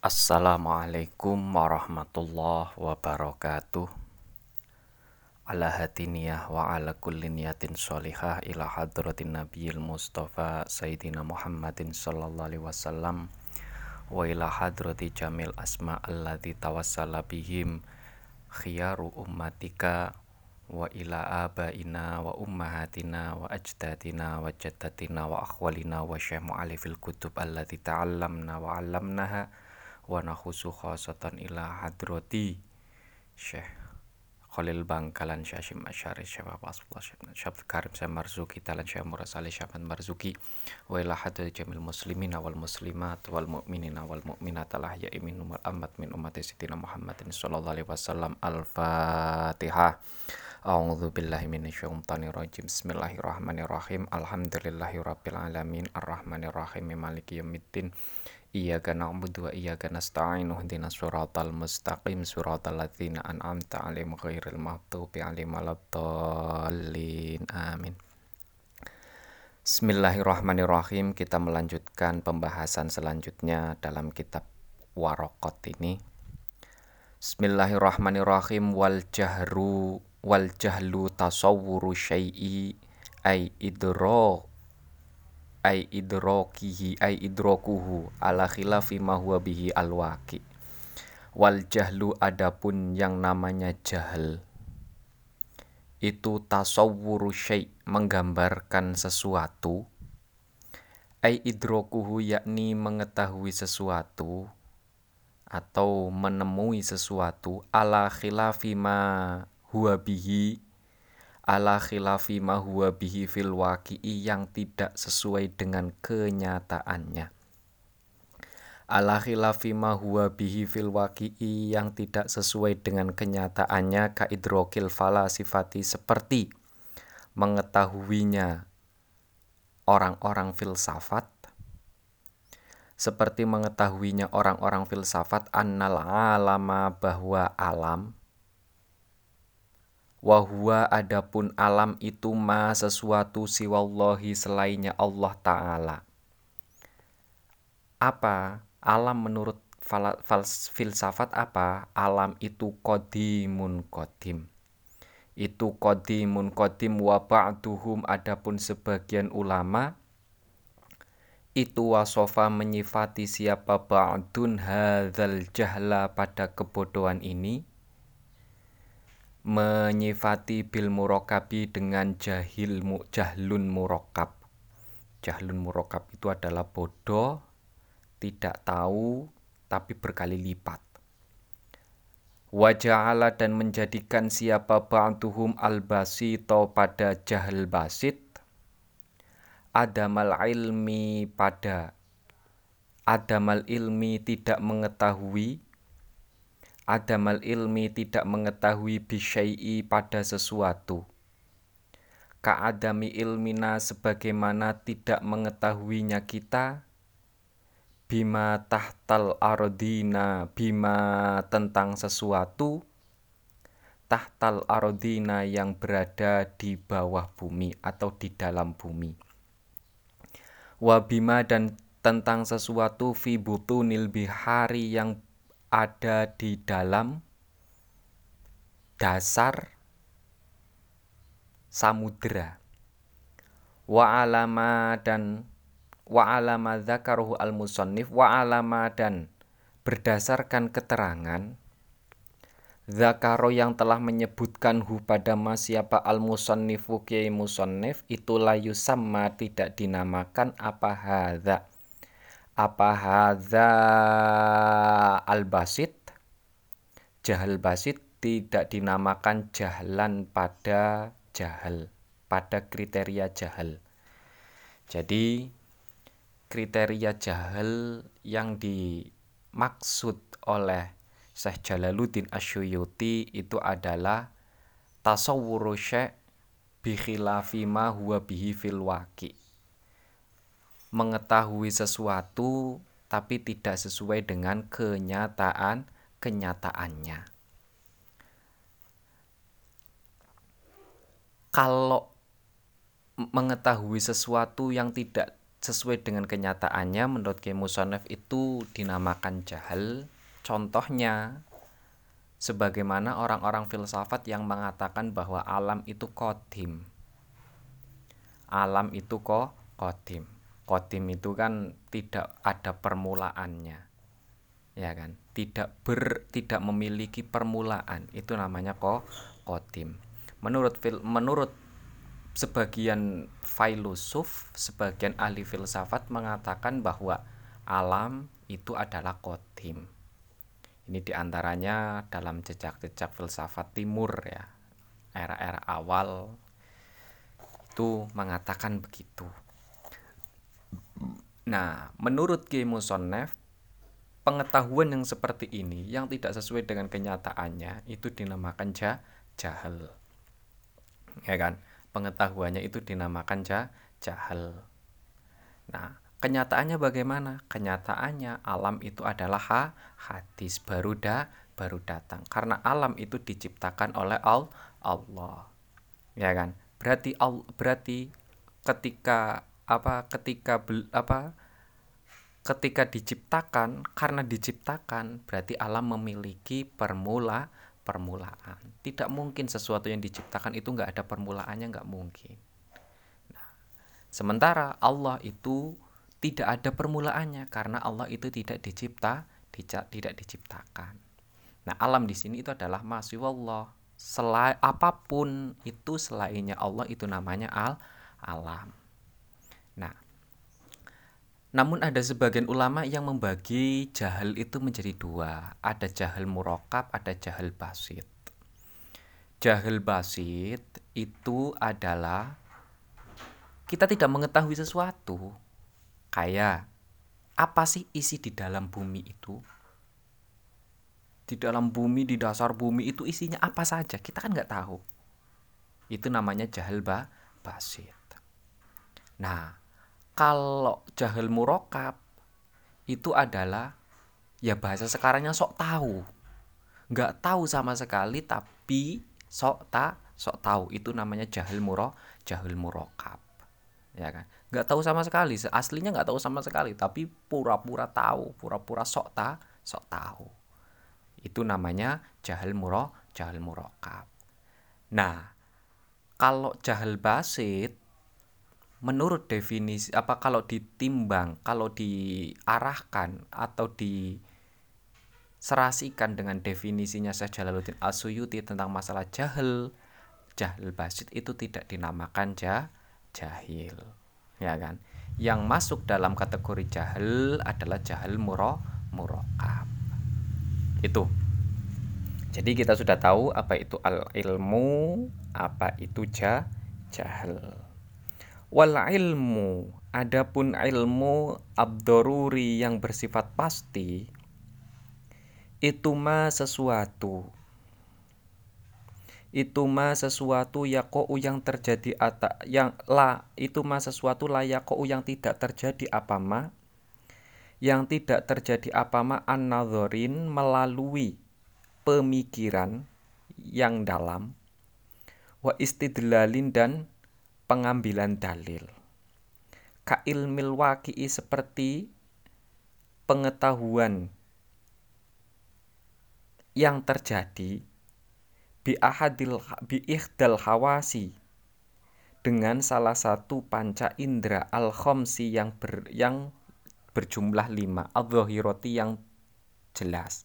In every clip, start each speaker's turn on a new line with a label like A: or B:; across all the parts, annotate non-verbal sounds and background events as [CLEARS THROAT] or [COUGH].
A: Assalamualaikum warahmatullahi wabarakatuh. Ala hatiniyah wa ala kulli niyatin sholihah ila hadratin nabiyil mustafa sayyidina Muhammadin sallallahu alaihi wasallam wa ila hadrati jamil asma alladhi tawassala bihim khiyaru ummatika wa ila abaina wa ummahatina wa ajdadina wa jaddatina wa akhwalina wa syekh mu'alifil kutub alladhi ta'allamna wa 'allamnaha wa nakhusu khasatan ila hadrati Syekh Khalil Bangkalan Syekh Hashim Asyari Syekh Abdullah Syekh Karim Syekh Marzuki Talan Syekh Murad Salih Syekh Marzuki wa ila hadrati jamil muslimin wal muslimat wal mu'minin wal mu'minat al ahya'i minhum wal amwat min ummati sitina Muhammadin sallallahu alaihi wasallam al-fatihah A'udzu billahi minasyaitonir rajim. Bismillahirrahmanirrahim. Alhamdulillahirabbil alamin arrahmanir rahim maliki yaumiddin. Iyyaka na'budu wa iyyaka nasta'in ihdinas siratal mustaqim siratal ladzina an'amta 'alaihim ghairil maghdubi 'alaihim waladdallin. Amin. Bismillahirrahmanirrahim. Kita melanjutkan pembahasan selanjutnya dalam kitab Waraqat ini. Bismillahirrahmanirrahim wal jahru wal jahlu tasawwuru syai'i ay idra ay idrokihi ay idrokuhu ala khilafi ma huwa bihi alwaqi. Wal jahlu adapun yang namanya jahal itu tasawwuru syai menggambarkan sesuatu. Ay idrokuhu yakni mengetahui sesuatu atau menemui sesuatu ala khilafi ma huwa bihi ala khilafi ma huwa bihi fil waqi'i yang tidak sesuai dengan kenyataannya. Ala khilafi ma huwa bihi fil waqi'i yang tidak sesuai dengan kenyataannya ka idrokil sifati seperti mengetahuinya orang-orang filsafat seperti mengetahuinya orang-orang filsafat annal alama bahwa alam Wahua adapun alam itu ma sesuatu siwallahi selainnya Allah Ta'ala. Apa? Alam menurut filsafat apa? Alam itu kodimun kodim. Itu kodimun kodim wa ba'duhum adapun sebagian ulama itu wasofa menyifati siapa ba'dun hadzal jahla pada kebodohan ini menyifati bil murokabi dengan jahil mu, jahlun murokab. Jahlun murokab itu adalah bodoh, tidak tahu, tapi berkali lipat. Waja'ala dan menjadikan siapa ba'duhum al-basito pada jahil basit, adamal ilmi pada adamal ilmi tidak mengetahui adamal ilmi tidak mengetahui bisyai'i pada sesuatu. Ka'adami ilmina sebagaimana tidak mengetahuinya kita bima tahtal arodina bima tentang sesuatu tahtal arodina yang berada di bawah bumi atau di dalam bumi wabima dan tentang sesuatu fi butunil bihari yang ada di dalam dasar samudera. Wa alama dan wa alama dzakaruhu al musannif wa alama dan berdasarkan keterangan Zakaro yang telah menyebutkan hu pada siapa al musannifu kiai itu layu sama tidak dinamakan apa hadza apa hadza al basit jahal basit tidak dinamakan jahlan pada jahal pada kriteria jahal. Jadi kriteria jahal yang dimaksud oleh Syekh Jalaluddin Asyuyuti itu adalah tasawwuru syekh bi khilafi ma huwa bihi fil waqi mengetahui sesuatu tapi tidak sesuai dengan kenyataan kenyataannya. Kalau mengetahui sesuatu yang tidak sesuai dengan kenyataannya menurut Kiai Musonef itu dinamakan jahal contohnya sebagaimana orang-orang filsafat yang mengatakan bahwa alam itu kodim. Alam itu kok kodim kodim itu kan tidak ada permulaannya. Ya kan? Tidak ber tidak memiliki permulaan. Itu namanya kok kodim. Menurut menurut sebagian filosof, sebagian ahli filsafat mengatakan bahwa alam itu adalah kodim. Ini di antaranya dalam jejak-jejak filsafat timur ya, era-era awal itu mengatakan begitu. Nah, menurut Kiai Musonef, pengetahuan yang seperti ini yang tidak sesuai dengan kenyataannya itu dinamakan jahal. Ya kan? pengetahuannya itu dinamakan jah jahal. Nah, kenyataannya bagaimana? Kenyataannya alam itu adalah ha, hadis baru da, baru datang. Karena alam itu diciptakan oleh al Allah. Ya kan? Berarti al, berarti ketika apa ketika apa ketika diciptakan karena diciptakan berarti alam memiliki permula permulaan. Tidak mungkin sesuatu yang diciptakan itu nggak ada permulaannya, nggak mungkin. Nah, sementara Allah itu tidak ada permulaannya karena Allah itu tidak dicipta, tidak diciptakan. Nah, alam di sini itu adalah masih Allah. Selain apa pun itu selainnya Allah itu namanya al alam. Namun ada sebagian ulama yang membagi jahil itu menjadi dua. Ada jahil murokab, ada jahil basit. Jahil basit itu adalah kita tidak mengetahui sesuatu. Kayak apa sih isi di dalam bumi itu? Di dalam bumi, di dasar bumi itu isinya apa saja? Kita kan nggak tahu. Itu namanya jahil ba basit. Nah, kalau jahil murokap itu adalah ya bahasa sekarangnya sok tahu. Nggak tahu sama sekali tapi sok tak sok tahu. Itu namanya jahil muro jahil murokap ya kan? Nggak tahu sama sekali aslinya nggak tahu sama sekali tapi pura-pura tahu pura-pura sok tak sok tahu. Itu namanya jahil muro jahil murokap nah kalau jahil basit menurut definisi apa kalau ditimbang kalau diarahkan atau diserasikan dengan definisinya Syekh Jalaluddin Asuyuti tentang masalah jahil jahil basit itu tidak dinamakan jah jahil. Ya kan? Yang masuk dalam kategori jahil adalah jahil muro murokab. Itu. Jadi kita sudah tahu apa itu al ilmu apa itu jah jahil Wal ilmu, adapun ilmu abdoruri yang bersifat pasti, itu mah sesuatu. Itu mah sesuatu yakou yang terjadi ata yang la itu mah sesuatu la yakou yang tidak terjadi apa ma yang tidak terjadi apa ma an melalui pemikiran yang dalam wa istidlalin dan pengambilan dalil. Ka ilmil waqi'i seperti pengetahuan yang terjadi bi ahadil bi ihdal hawasi dengan salah satu panca indera al khomsi yang ber, yang berjumlah lima al yang jelas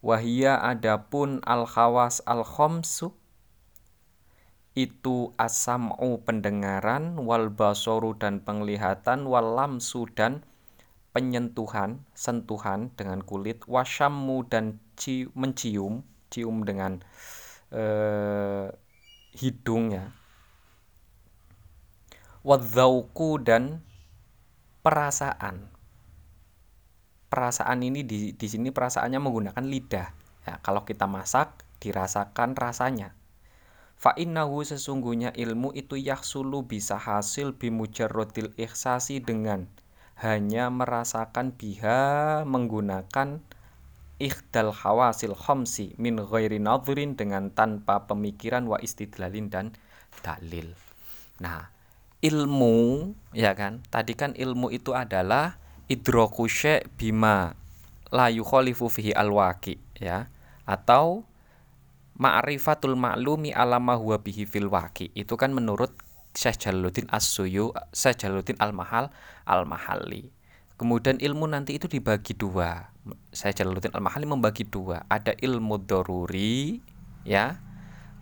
A: wahia adapun al khawas al khomsu itu asam'u pendengaran wal basoru dan penglihatan wal lamsu dan penyentuhan sentuhan dengan kulit wasyammu dan ci, mencium cium dengan eh, hidung ya. Wadzauku dan perasaan. Perasaan ini di di sini perasaannya menggunakan lidah. Ya kalau kita masak dirasakan rasanya Fa innahu sesungguhnya ilmu itu yahsulu bisa hasil bimujarrodil ihsasi dengan hanya merasakan biha menggunakan ikhdal hawasil khomsi min ghairi nadhirin dengan tanpa pemikiran wa istidlalin dan dalil. Nah, ilmu ya kan tadi kan ilmu itu adalah idroku bima layu kholifu fihi alwaki ya atau ma'rifatul ma'lumi alama huwa bihi fil waki itu kan menurut Syekh Jalaluddin As-Suyu Syekh Jalaluddin Al-Mahal Al-Mahali kemudian ilmu nanti itu dibagi dua. Syekh Jalaluddin Al-Mahali membagi dua. Ada ilmu doruri ya.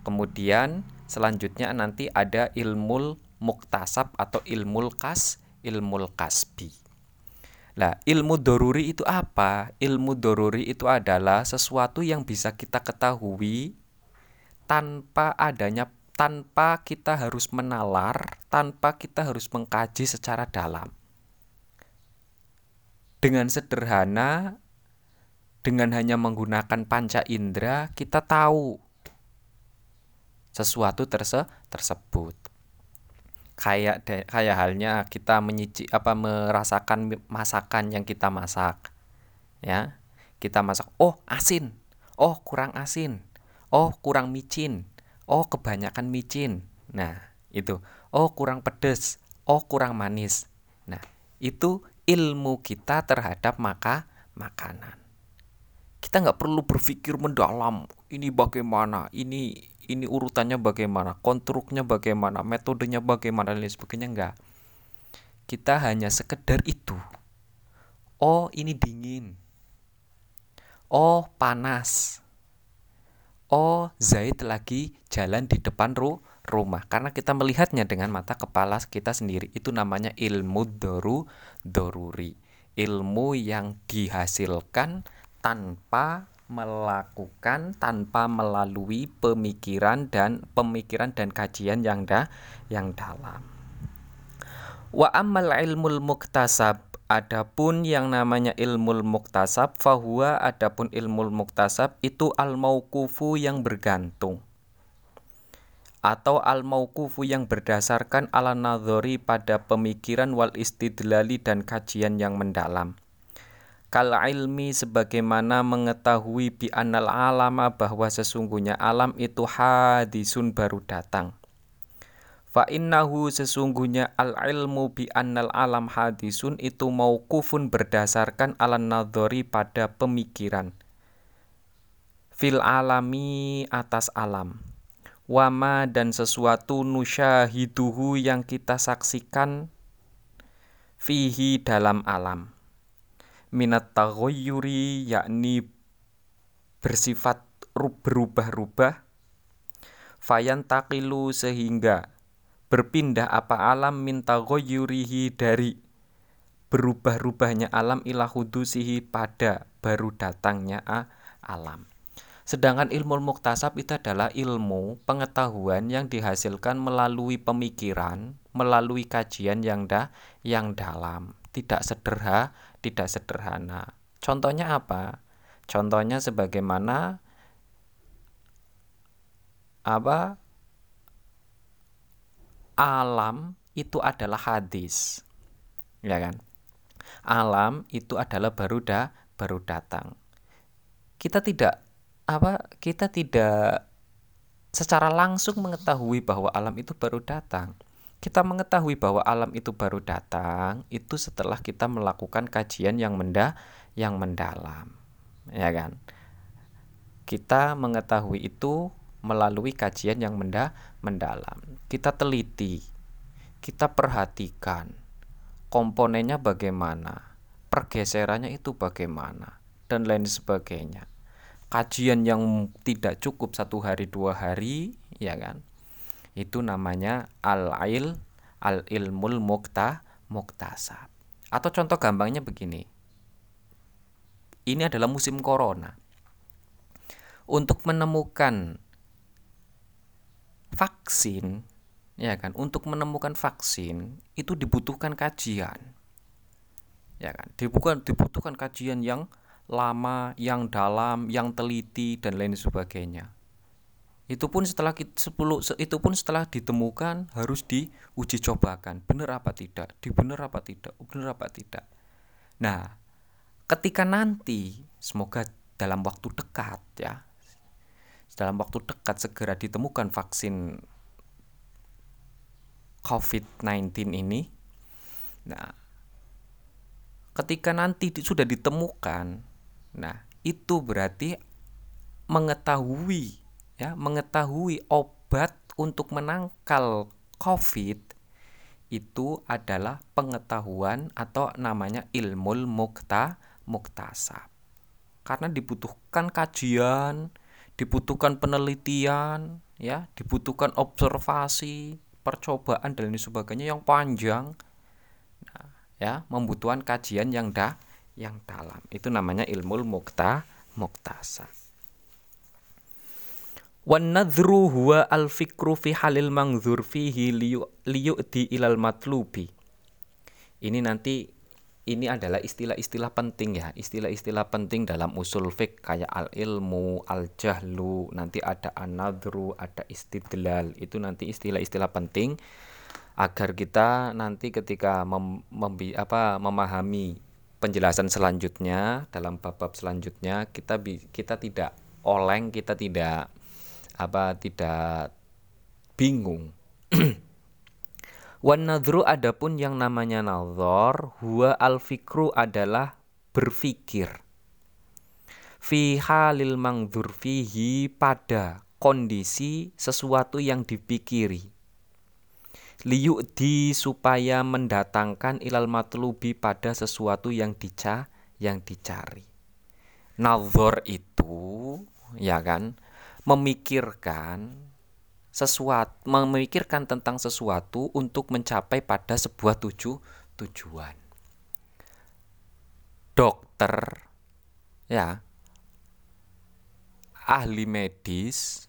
A: Kemudian selanjutnya nanti ada ilmu muktasab atau ilmu kas ilmu kasbi. Nah, ilmu doruri itu apa? Ilmu doruri itu adalah sesuatu yang bisa kita ketahui tanpa adanya tanpa kita harus menalar, tanpa kita harus mengkaji secara dalam. Dengan sederhana, dengan hanya menggunakan panca indera, kita tahu sesuatu terse tersebut. Kayak kayak halnya kita menyici apa merasakan masakan yang kita masak ya. Kita masak oh asin. Oh kurang asin oh kurang micin. Oh kebanyakan micin. Nah itu. Oh kurang pedes. Oh kurang manis. Nah itu ilmu kita terhadap maka makanan. Kita nggak perlu berpikir mendalam ini bagaimana? Ini ini urutannya bagaimana, konstruknya bagaimana, metodenya bagaimana? Dan lain sebagainya enggak. Kita hanya sekedar itu. Oh, ini dingin. Oh, panas. Oh, Zaid lagi jalan di depan ru rumah karena kita melihatnya dengan mata kepala kita sendiri. Itu namanya ilmu doru doruri. Ilmu yang dihasilkan tanpa melakukan tanpa melalui pemikiran dan pemikiran dan kajian yang dah yang dalam. Wa amal ilmul muktasab adapun yang namanya ilmu muktasab fahuwa adapun ilmu muktasab itu al mauqufu yang bergantung. Atau al mauqufu yang berdasarkan ala nadhori pada pemikiran wal istidlali dan kajian yang mendalam. Kal ilmi sebagaimana mengetahui bi anal alama bahwa sesungguhnya alam itu hadisun baru datang fa innahu sesungguhnya al ilmu bi annal alam hadisun itu mauqufun berdasarkan ala nadhari pada pemikiran. Fil alami atas alam. Wama dan sesuatu nusyahiduhu yang kita saksikan fihi dalam alam. Minat taghayyuri yakni bersifat berubah-ubah fayan takilu sehingga berpindah apa alam min taghayyurihi dari berubah-ubahnya alam ila hudusihi pada baru datangnya alam. Sedangkan ilmu muktasab itu adalah ilmu pengetahuan yang dihasilkan melalui pemikiran, melalui kajian yang dah yang dalam, tidak sederhana, tidak sederhana. Contohnya apa? Contohnya sebagaimana apa? Alam itu adalah hadis. Ya kan? Alam itu adalah baru dah baru datang. Kita tidak apa? Kita tidak secara langsung mengetahui bahwa alam itu baru datang kita mengetahui bahwa alam itu baru datang itu setelah kita melakukan kajian yang menda yang mendalam ya kan kita mengetahui itu melalui kajian yang menda mendalam kita teliti kita perhatikan komponennya bagaimana pergeserannya itu bagaimana dan lain sebagainya kajian yang tidak cukup satu hari dua hari ya kan itu namanya al-il al-ilmul mukta muktasab. Atau contoh gampangnya begini. Ini adalah musim corona. Untuk menemukan vaksin, ya kan? Untuk menemukan vaksin itu dibutuhkan kajian. Ya kan? Dibutuhkan dibutuhkan kajian yang lama, yang dalam, yang teliti dan lain sebagainya itu pun setelah 10 itu pun setelah ditemukan harus diuji cobakan benar apa tidak di benar apa tidak benar apa tidak nah ketika nanti semoga dalam waktu dekat ya dalam waktu dekat segera ditemukan vaksin COVID-19 ini. Nah, ketika nanti sudah ditemukan, nah itu berarti mengetahui ya, mengetahui obat untuk menangkal COVID itu adalah pengetahuan atau namanya ilmu mukta muktasab. Karena dibutuhkan kajian, dibutuhkan penelitian, ya, dibutuhkan observasi, percobaan dan lain sebagainya yang panjang. Nah, ya, membutuhkan kajian yang dah yang dalam. Itu namanya ilmu mukta nadhru huwa al fikru fi halil ilal matlubi. Ini nanti ini adalah istilah-istilah penting ya, istilah-istilah penting dalam usul fik kayak al ilmu, al jahlu, nanti ada anadru, ada istidlal. Itu nanti istilah-istilah penting agar kita nanti ketika mem, membi, apa memahami penjelasan selanjutnya dalam bab-bab selanjutnya kita kita tidak oleng, kita tidak apa tidak bingung. [CLEARS THROAT] Wan nadru adapun yang namanya nazar huwa al fikru adalah berfikir. Fi halil mangdur fihi pada kondisi sesuatu yang dipikiri. Liyu'di supaya mendatangkan ilal matlubi pada sesuatu yang dica yang dicari. Nazar itu ya kan memikirkan sesuatu memikirkan tentang sesuatu untuk mencapai pada sebuah tuju tujuan. Dokter ya ahli medis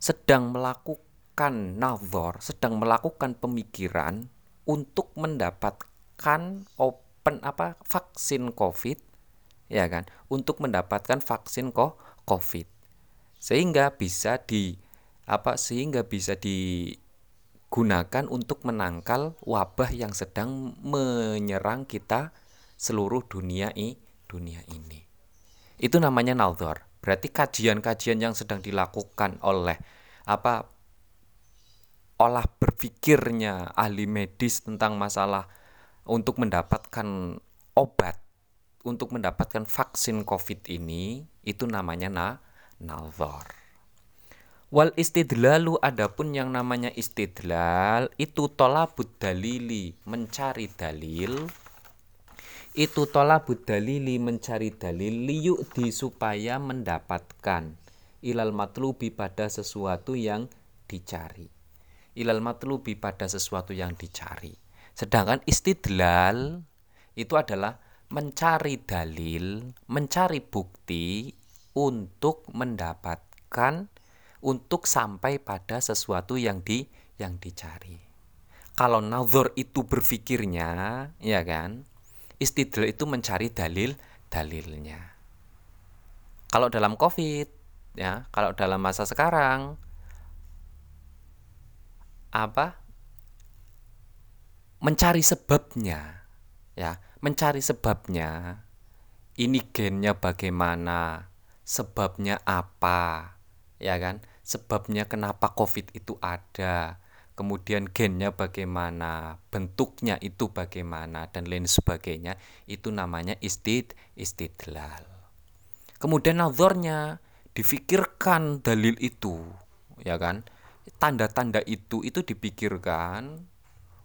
A: sedang melakukan nazar, sedang melakukan pemikiran untuk mendapatkan open apa vaksin Covid ya kan, untuk mendapatkan vaksin kok Covid sehingga bisa di apa sehingga bisa digunakan untuk menangkal wabah yang sedang menyerang kita seluruh dunia i dunia ini. Itu namanya naldor. Berarti kajian-kajian yang sedang dilakukan oleh apa olah berpikirnya ahli medis tentang masalah untuk mendapatkan obat untuk mendapatkan vaksin COVID ini itu namanya na nazar. Wal istidlalu adapun yang namanya istidlal itu tolabud dalili mencari dalil. Itu tolabud dalili mencari dalil liyuk di supaya mendapatkan. Ilal matlubi pada sesuatu yang dicari. Ilal matlubi pada sesuatu yang dicari. Sedangkan istidlal itu adalah mencari dalil mencari bukti untuk mendapatkan untuk sampai pada sesuatu yang di yang dicari. Kalau nazar itu berpikirnya, ya kan? Istidlal itu mencari dalil dalilnya. Kalau dalam Covid, ya, kalau dalam masa sekarang apa? Mencari sebabnya, ya, mencari sebabnya. Ini gennya bagaimana? sebabnya apa ya kan? Sebabnya kenapa covid itu ada. Kemudian gennya bagaimana bentuknya itu bagaimana dan lain sebagainya itu namanya istid istidlal. Kemudian nazarnya difikirkan dalil itu ya kan? Tanda-tanda itu itu dipikirkan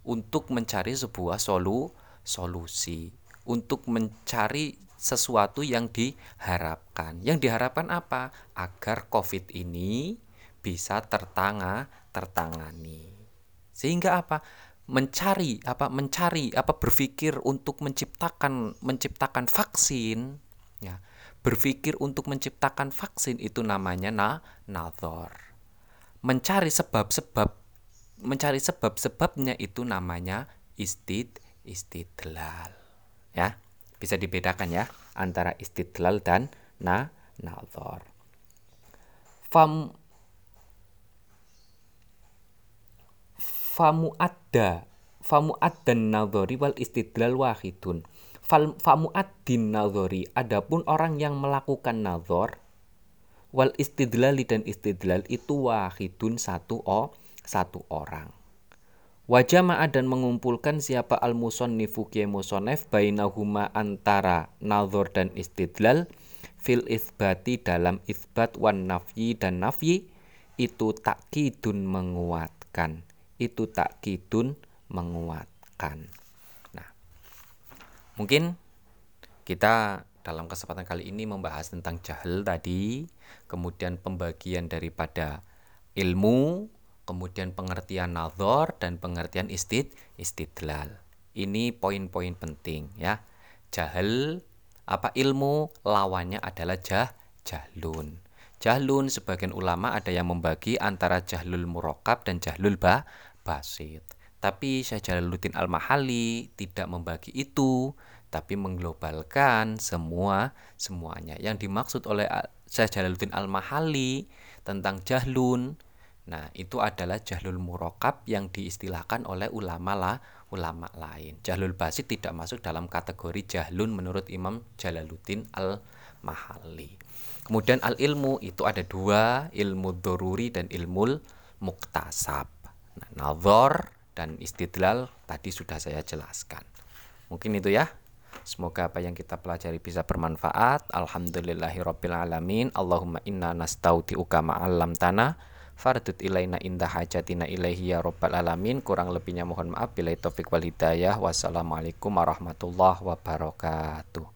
A: untuk mencari sebuah solu solusi. Untuk mencari sesuatu yang diharapkan. Yang diharapkan apa? Agar COVID ini bisa tertanga, tertangani. Sehingga apa? Mencari apa? Mencari apa? Berpikir untuk menciptakan menciptakan vaksin. Ya, berpikir untuk menciptakan vaksin itu namanya na nazar. Mencari sebab-sebab mencari sebab-sebabnya itu namanya istid istidlal. Ya bisa dibedakan ya antara istidlal dan na nazar. Fam famu ada famu dan nazari wal istidlal wahidun. Famu din nazari adapun orang yang melakukan nazar wal istidlal dan istidlal itu wahidun satu o satu orang. Wajah dan mengumpulkan siapa al musonnifu kiai musonef bainahuma antara nazar dan istidlal fil isbati dalam isbat wan nafyi dan nafyi itu takkidun menguatkan. Itu takkidun menguatkan. Nah mungkin kita dalam kesempatan kali ini membahas tentang jahil tadi kemudian pembagian daripada ilmu kemudian pengertian nazar dan pengertian istid istidlal. Ini poin-poin penting ya. Jahil apa ilmu lawannya adalah jah jahlun. Jahlun sebagian ulama ada yang membagi antara jahlul murokab dan jahlul ba basit. Tapi Syekh Jalaluddin Al-Mahali tidak membagi itu, tapi mengglobalkan semua semuanya. Yang dimaksud oleh Syekh Jalaluddin Al-Mahali tentang jahlun Nah, itu adalah jahlul murokab yang diistilahkan oleh ulama lah, ulama lain. Jahlul basit tidak masuk dalam kategori jahlun menurut Imam Jalaluddin al-Mahali. Kemudian al-ilmu itu ada dua, ilmu doruri dan ilmu muktasab. Nah, nazar dan istidlal tadi sudah saya jelaskan. Mungkin itu ya. Semoga apa yang kita pelajari bisa bermanfaat. Alhamdulillahirrabbilalamin. Allahumma inna nastaudi'uka ma'allam tanah fardut ilaina indah hajatina ilaihi ya rabbal alamin. Kurang lebihnya mohon maaf. Bila taufik wal hidayah. Wassalamualaikum warahmatullahi wabarakatuh